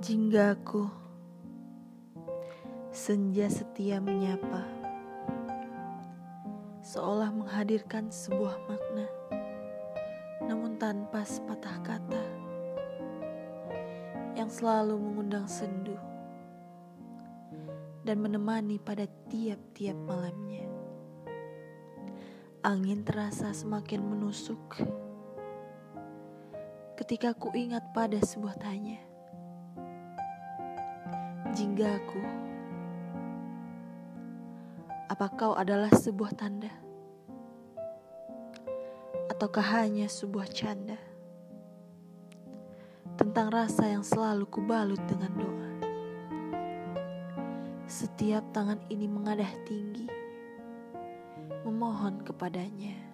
Jinggaku. Senja setia menyapa. Seolah menghadirkan sebuah makna Namun tanpa sepatah kata. Yang selalu mengundang sendu Dan menemani pada tiap-tiap malamnya. Angin terasa semakin menusuk. Ketika ku ingat pada sebuah tanya jinggaku. Apa kau adalah sebuah tanda? Ataukah hanya sebuah canda? Tentang rasa yang selalu kubalut dengan doa. Setiap tangan ini mengadah tinggi, memohon kepadanya.